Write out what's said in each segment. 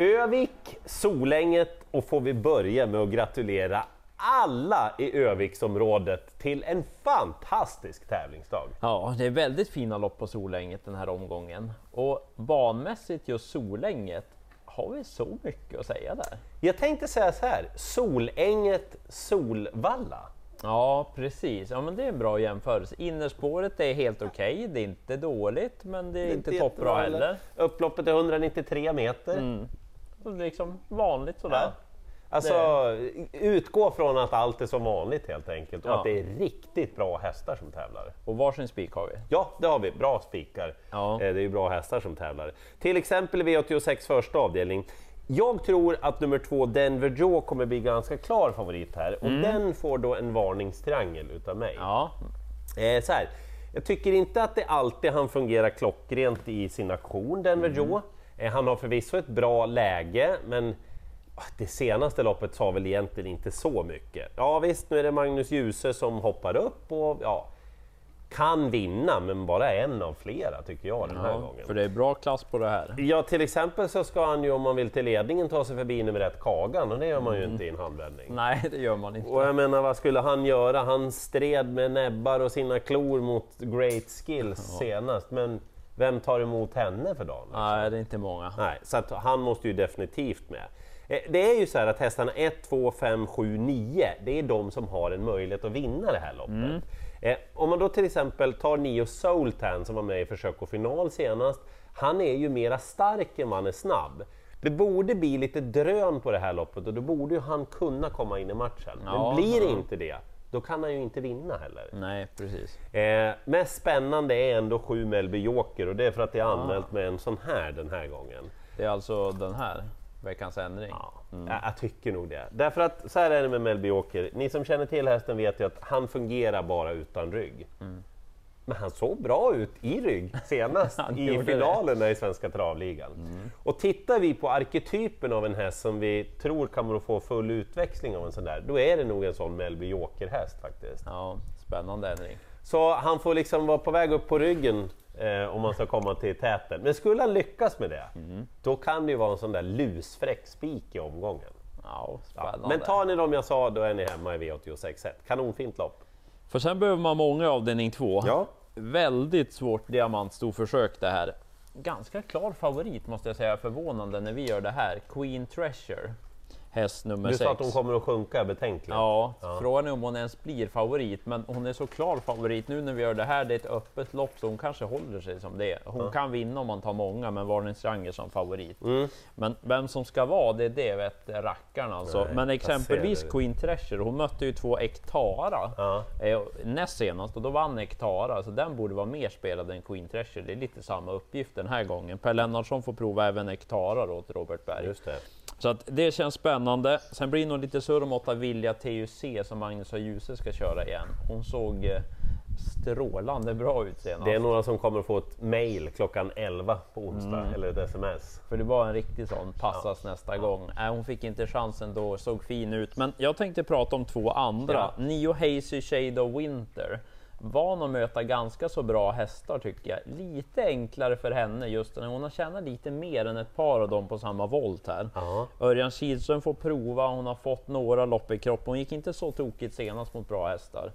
Övik, Solänget och får vi börja med att gratulera alla i Öviksområdet till en fantastisk tävlingsdag. Ja, det är väldigt fina lopp på Solänget den här omgången. Och banmässigt just Solänget, har vi så mycket att säga där? Jag tänkte säga så här, Solänget, Solvalla. Ja, precis. Ja, men det är en bra jämförelse. Innerspåret är helt okej, okay. det är inte dåligt, men det är, det är inte toppbra heller. Upploppet är 193 meter. Mm. Liksom vanligt sådär. Ja. Alltså, det... utgå från att allt är som vanligt helt enkelt och ja. att det är riktigt bra hästar som tävlar. Och varsin spik har vi. Ja, det har vi. Bra spikar. Ja. Eh, det är ju bra hästar som tävlar. Till exempel V86 första avdelning. Jag tror att nummer två, Denver Joe, kommer bli ganska klar favorit här och mm. den får då en varningstriangel utav mig. Ja. Eh, så här. Jag tycker inte att det alltid han fungerar klockrent i sin aktion, Denver mm. Joe. Eh, han har förvisso ett bra läge, men ah, det senaste loppet sa väl egentligen inte så mycket. Ja visst, nu är det Magnus Djuse som hoppar upp och ja, kan vinna, men bara en av flera tycker jag den här ja, gången. För det är bra klass på det här. Ja, till exempel så ska han ju om man vill till ledningen ta sig förbi nummer ett Kagan och det gör man ju mm. inte i en handvändning. Nej, det gör man inte. Och jag menar, vad skulle han göra? Han stred med näbbar och sina klor mot Great Skills ja. senast, men vem tar emot henne för dagen? Liksom? Nej, det är inte många. Nej, så att han måste ju definitivt med. Eh, det är ju så här att hästarna 1, 2, 5, 7, 9, det är de som har en möjlighet att vinna det här loppet. Mm. Eh, om man då till exempel tar Nio Soultan som var med i försök och final senast, han är ju mera stark än man är snabb. Det borde bli lite drön på det här loppet och då borde ju han kunna komma in i matchen. Ja, Men blir det ja. inte det, då kan han ju inte vinna heller. Nej, precis. Eh, mest spännande är ändå 7 Melby Joker och det är för att det är anmält ja. med en sån här den här gången. Det är alltså den här? Veckans ändring? Ja, mm. jag, jag, tycker nog det. Därför att så här är det med Melby Åker. Ni som känner till hästen vet ju att han fungerar bara utan rygg. Mm. Men han såg bra ut i rygg senast i finalerna i Svenska travligan. Mm. Och tittar vi på arketypen av en häst som vi tror kommer att få full utväxling av en sån där, då är det nog en sån Melby Joker-häst faktiskt. Ja, spännande ändring. Så han får liksom vara på väg upp på ryggen eh, om man ska komma till täten. Men skulle han lyckas med det, mm. då kan det ju vara en sån där lusfräck spik i omgången. Ja, ja, men tar ni dem jag sa, då är ni hemma i V86 1. Kanonfint lopp. För sen behöver man många avdelning 2. Ja. Väldigt svårt diamantstorförsök det här. Ganska klar favorit måste jag säga, förvånande när vi gör det här. Queen Treasure häst nummer 6. Du sa att hon kommer att sjunka betänkligt. Ja, ja, frågan är om hon ens blir favorit, men hon är så klar favorit nu när vi gör det här. Det är ett öppet lopp, så hon kanske håller sig som det. Hon ja. kan vinna om man tar många, men Varningsranger som favorit. Mm. Men vem som ska vara, det, det vet rackarna alltså. Nej, men exempelvis Queen Treasure, hon mötte ju två Ektara ja. eh, näst senast och då vann Ektara, så den borde vara mer spelad än Queen Treasure. Det är lite samma uppgift den här gången. Per Lennartsson får prova även Ektara då till Robert Berg. Just det. Så att det känns spännande. Sen blir det nog lite surr om åtta Vilja TUC som Magnus och Djuse ska köra igen. Hon såg eh, strålande bra ut senast. Det är några som kommer få ett mail klockan 11 på onsdag, mm. eller ett sms. För det var en riktig sån, passas ja. nästa ja. gång. Äh, hon fick inte chansen då, såg fin ut. Men jag tänkte prata om två andra. Ja. Nio Hazy Shade of Winter van att möta ganska så bra hästar tycker jag. Lite enklare för henne just när hon har tjänat lite mer än ett par av dem på samma volt här. Ja. Örjan Kihlström får prova, hon har fått några lopp i kroppen. Hon gick inte så tokigt senast mot bra hästar.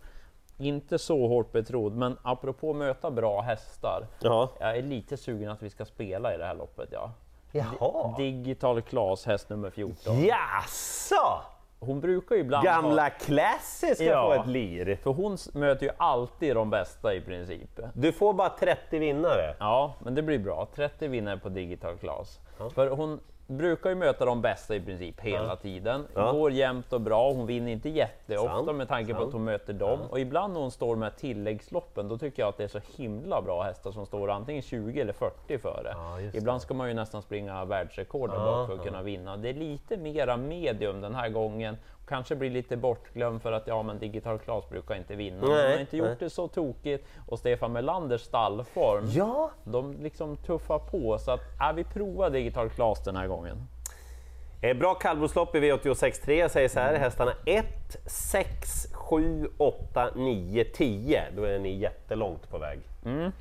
Inte så hårt betrodd, men apropå möta bra hästar. Ja. Jag är lite sugen att vi ska spela i det här loppet. Ja. Jaha. Digital Class, häst nummer 14. Jaså! Hon brukar ju ibland Gamla ha... klassiska ja, få ett lir! För hon möter ju alltid de bästa i princip. Du får bara 30 vinnare. Ja, men det blir bra. 30 vinnare på Digital Class. Ja. För hon brukar ju möta de bästa i princip hela ja. tiden. Ja. Går jämnt och bra, hon vinner inte jätteofta med tanke på att hon möter dem. Ja. Och ibland när hon står med tilläggsloppen, då tycker jag att det är så himla bra hästar som står antingen 20 eller 40 före. ibland ska man ju nästan springa världsrekord där bak för att kunna vinna. Det är lite mera medium den här gången. Kanske blir lite bortglömd för att ja, men Digital Class brukar inte vinna. Nej, hon har inte gjort nej. det så tokigt och Stefan Melanders stallform, ja. de liksom tuffar på så att ja, vi provar Digital Class den här gången. Eh, bra kallblodslopp i V86 3, jag säger så här, mm. hästarna 1, 6, 7, 8, 9, 10. Då är ni jättelångt på väg. Mm.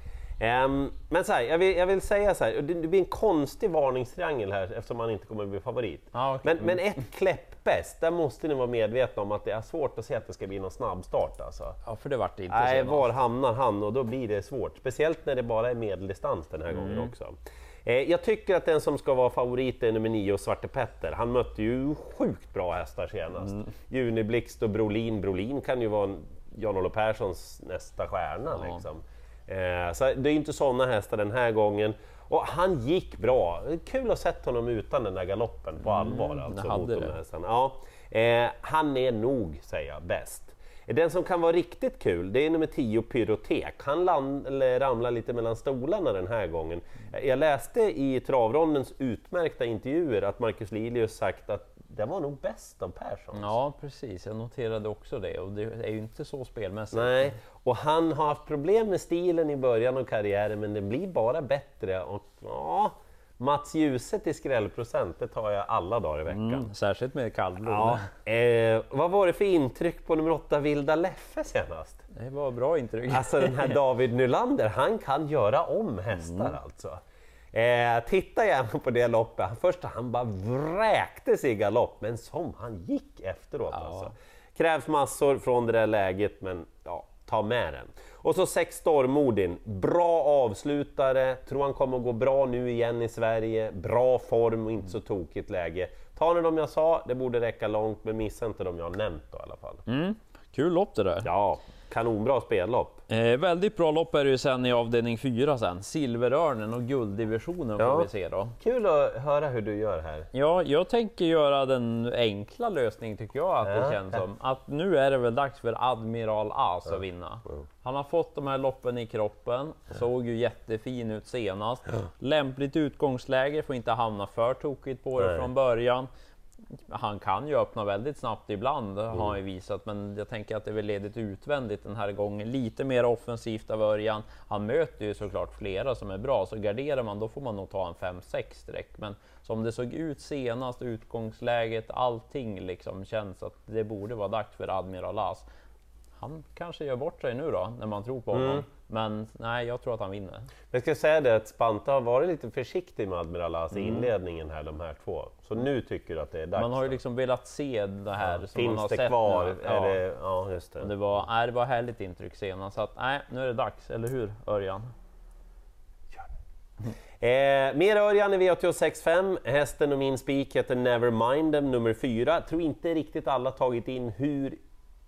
Um, men så här, jag, vill, jag vill säga så här, det, det blir en konstig varningstriangel här eftersom man inte kommer att bli favorit. Ah, okay. men, men ett kläppbäst, där måste ni vara medvetna om att det är svårt att se att det ska bli någon snabbstart. Alltså. Ja, för det vart det inte Nej, var hamnar han? Och då blir det svårt. Speciellt när det bara är medeldistans den här mm. gången också. Eh, jag tycker att den som ska vara favorit är nummer 9, Svarte Petter. Han mötte ju sjukt bra hästar senast. Mm. Juniblixt och Brolin. Brolin kan ju vara Jan-Olof Perssons nästa stjärna. Ja. Liksom. Eh, så det är inte sådana hästar den här gången. Och han gick bra. Kul att sett honom utan den där galoppen på mm, allvar. Mm, alltså, mot de ja. Eh, han är nog, säger jag, bäst. Den som kan vara riktigt kul, det är nummer 10, Pyrotek. Han land, ramlar lite mellan stolarna den här gången. Jag läste i travrondens utmärkta intervjuer att Marcus Lilius sagt att den var nog bäst av Persson. Ja, precis. Jag noterade också det och det är ju inte så spelmässigt. Nej, och han har haft problem med stilen i början av karriären, men det blir bara bättre. Och, ja, Mats Djuse till skrällprocent, det tar jag alla dagar i veckan. Mm, särskilt med kallblod. Ja, eh, vad var det för intryck på nummer 8, Vilda Leffe senast? Det var bra intryck. Alltså den här David Nylander, han kan göra om hästar mm. alltså. Eh, titta gärna på det loppet. Först han bara vräkte sig i galopp, men som han gick efteråt. Ja. Alltså. Krävs massor från det där läget, men ja, ta med den. Och så sex Stormodin, bra avslutare, tror han kommer att gå bra nu igen i Sverige, bra form och inte så tokigt läge. Ta nu de jag sa, det borde räcka långt, men missa inte de jag har nämnt då i alla fall. Mm. Kul lopp det där! Ja, kanonbra spellopp. Eh, väldigt bra lopp är det ju sen i avdelning 4 sen. Silverörnen och gulddivisionen ja. får vi se då. Kul att höra hur du gör här. Ja, jag tänker göra den enkla lösningen tycker jag att det känns som. Att nu är det väl dags för Admiral As att vinna. Han har fått de här loppen i kroppen, såg ju jättefin ut senast. Lämpligt utgångsläge, får inte hamna för tokigt på det Nej. från början han kan ju öppna väldigt snabbt ibland, mm. har han ju visat, men jag tänker att det är väl ledigt utvändigt den här gången. Lite mer offensivt av Örjan. Han möter ju såklart flera som är bra, så garderar man då får man nog ta en 5-6 direkt. Men som det såg ut senast, utgångsläget, allting liksom känns att det borde vara dags för Admiral As han kanske gör bort sig nu då, när man tror på honom. Mm. Men nej, jag tror att han vinner. Jag ska säga det att Spanta har varit lite försiktig med Admiral As i mm. inledningen här, de här två. Så nu tycker du att det är dags? Man har ju liksom velat se det här ja, som Finns man har det sett kvar? Nu. Ja. Är det, ja, just det. Det var, nej, det var härligt intryck senast, så att nej, nu är det dags, eller hur Örjan? Eh, mer Örjan i V86.5, hästen och min spik heter Nevermind nummer 4. Tror inte riktigt alla tagit in hur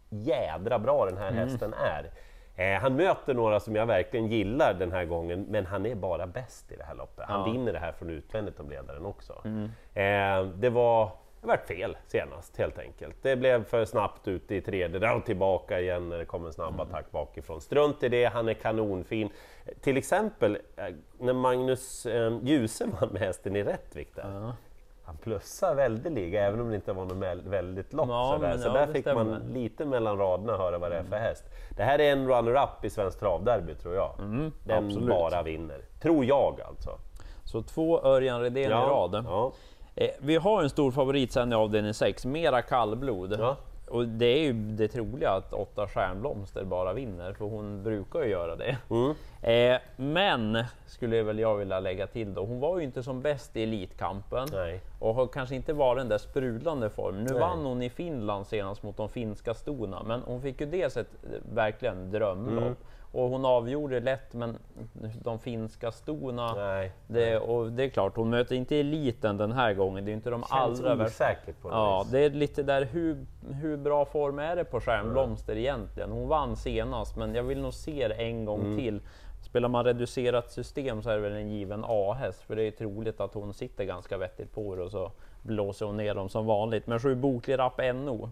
jädra bra den här mm. hästen är. Eh, han möter några som jag verkligen gillar den här gången, men han är bara bäst i det här loppet. Han ja. vinner det här från utvändigt om ledaren också. Mm. Eh, det var det var fel senast helt enkelt. Det blev för snabbt ut i tredje, där och tillbaka igen när det kom en snabb mm. attack bakifrån. Strunt i det, han är kanonfin. Till exempel eh, när Magnus eh, Djuse vann med hästen i Rättvik där. Ja han plussar väldeliga även om det inte var något väldigt lopp. Ja, sådär. Så ja, där fick stämmer. man lite mellan raderna höra vad det är för häst. Det här är en runner-up i Svenskt Travderby tror jag. Mm, Den absolut. bara vinner. Tror jag alltså. Så två Örjan Redén ja, i rad. Eh, vi har en stor favorit sen i avdelning 6, Mera kallblod. Och det är ju det troliga att åtta stjärnblomster bara vinner, för hon brukar ju göra det. Mm. Eh, men, skulle väl jag vilja lägga till då, hon var ju inte som bäst i Elitkampen Nej. och har kanske inte varit den där sprudlande form. Nu Nej. vann hon i Finland senast mot de finska stona, men hon fick ju dels ett verkligen drömlopp. Mm och hon avgjorde lätt, men de finska stona... Nej, det, och det är klart, hon möter inte eliten den här gången. Det är inte de Känns allra osäkert på Ja, vis. det är lite där hur, hur bra form är det på Stjärnblomster mm. egentligen? Hon vann senast, men jag vill nog se det en gång mm. till. Spelar man reducerat system så är det väl en given A-häst, för det är troligt att hon sitter ganska vettigt på det och så blåser hon ner dem som vanligt. Men sju Boklig Rapp NO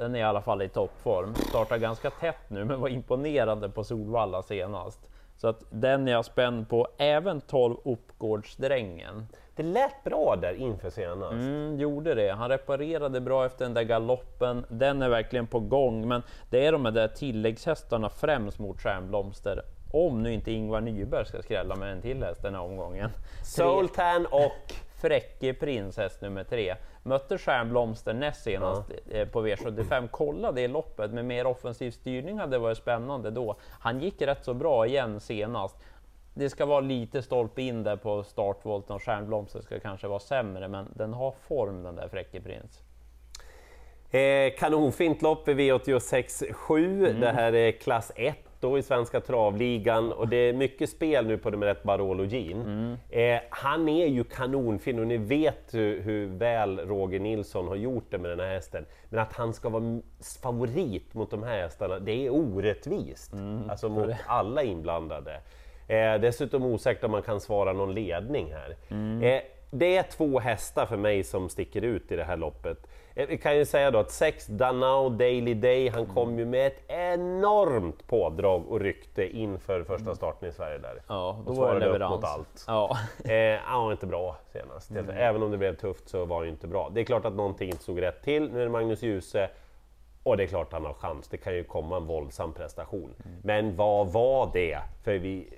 den är i alla fall i toppform. Startar ganska tätt nu, men var imponerande på Solvalla senast. Så att den är jag spänd på, även 12 Uppgårdsdrängen. Det lät bra där inför senast. Mm, gjorde det. Han reparerade bra efter den där galoppen. Den är verkligen på gång, men det är de där tilläggshästarna främst mot Stjärnblomster. Om nu inte Ingvar Nyberg ska skrälla med en till häst den här omgången. Sultan och Fräcke Prins, häst nummer tre. Mötte Stjärnblomster näst senast ja. Eh, på V75. Kolla det loppet med mer offensiv styrning hade varit spännande då. Han gick rätt så bra igen senast. det ska vara lite stolpe in där på startvolten och stjärnblomster ska kanske vara sämre, men den har form den där Fräcke Prins. Eh, kanonfint lopp i V86 7. Mm. Det här är klass 1 då i Svenska travligan och det är mycket spel nu på nummer ett Barolo Jean. Mm. Eh, han är ju kanonfin och ni vet hur, hur, väl Roger Nilsson har gjort det med den här hästen. Men att han ska vara favorit mot de här hästarna, det är orättvist. Mm, alltså mot alla inblandade. Eh, dessutom osäkert om man kan svara någon ledning här. Mm. Eh, det är två hästar för mig som sticker ut i det här loppet. Eh, vi kan ju säga då att 6 Danao Daily Day, han kom ju med ett enormt pådrag och rykte inför första starten i Sverige där. Ja, då var det leverans. Upp mot allt. Ja. Eh, han var inte bra senast. Mm. Även om det blev tufft så var det inte bra. Det är klart att någonting inte stod rätt till. Nu är det Magnus Djuse och det är klart han har chans. Det kan ju komma en våldsam prestation. Mm. Men vad var det? För vi,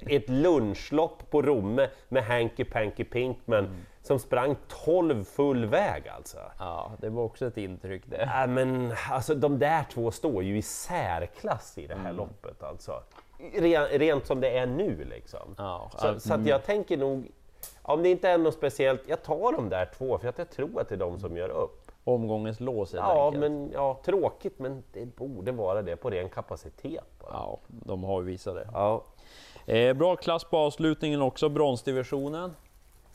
ett lunchlopp på Romme med Hanky Panky Pinkman mm. som sprang 12 full väg alltså. Ja, det var också ett intryck det. Ja, men alltså de där två står ju i särklass i det här mm. loppet alltså. Rent, som det är nu liksom. Ja, så, mm. så att jag tänker nog, om det inte är något speciellt, jag tar de där två för att jag tror att det är de som gör upp. Omgångens lås ja, enkelt. men ja, tråkigt men det borde vara det på ren kapacitet. Bara. Ja, de har ju visat det. Ja. Eh, bra klass på avslutningen också, bronsdivisionen.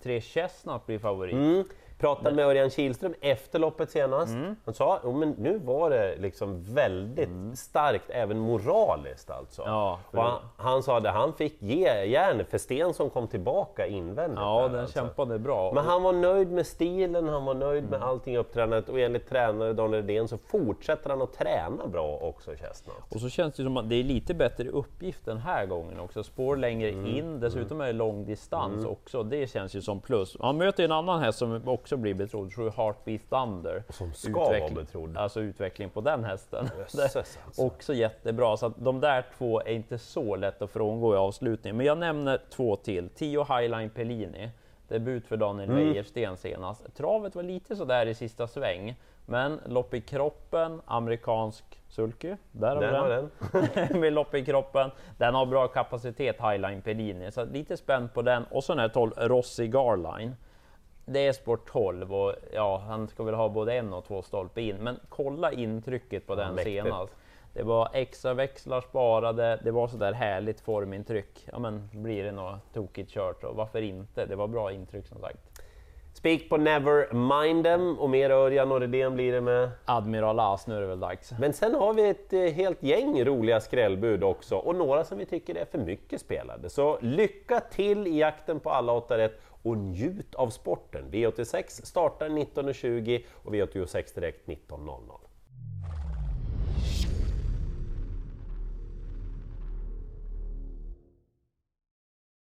Tre Chestnut blir favorit. Mm pratade med Örjan Kihlström efter loppet senast. Mm. Han sa att men nu var det liksom väldigt mm. starkt, även moraliskt alltså. Ja, han, han, sa att han fick ge järn för Sten som kom tillbaka invändigt. Ja, där, den alltså. kämpade bra. Men han var nöjd med stilen, han var nöjd med mm. allting uppträdandet och enligt tränare Daniel Redén så fortsätter han att träna bra också Chestnut. Och så känns det som att det är lite bättre uppgift den här gången också. Spår längre mm. in, dessutom är det lång distans mm. också. Det känns ju som plus. Han möter en annan häst som också också bli betrodd, jag Heartbeat Thunder. Som ska Utveckling, vara betrodd. Alltså utveckling på den hästen. Jösses, alltså. Också jättebra, så att de där två är inte så lätt att frångå i avslutningen. Men jag nämner två till. Tio Highline Pellini, debut för Daniel mm. Wäjersten senast. Travet var lite sådär i sista sväng, men lopp i kroppen, amerikansk sulky, där har vi den. den. med lopp i kroppen. Den har bra kapacitet, Highline Pellini, så lite spänd på den. Och så den här 12 Rossi Garline det är sport 12 och ja, han ska väl ha både en och två stolpe in, men kolla intrycket på den Mäktigt. senast. Det var extra växlar sparade, det var så där härligt formintryck. Ja men blir det något tokigt kört och varför inte? Det var bra intryck som sagt. Spik på Never Mind Them och mer Örjan och Redén blir det med? Admiral As, nu är det väl dags. Men sen har vi ett eh, helt gäng roliga skrällbud också och några som vi tycker är för mycket spelade. Så lycka till i jakten på alla 8 rätt och njut av sporten. V86 startar 19.20 och V86 direkt 19.00.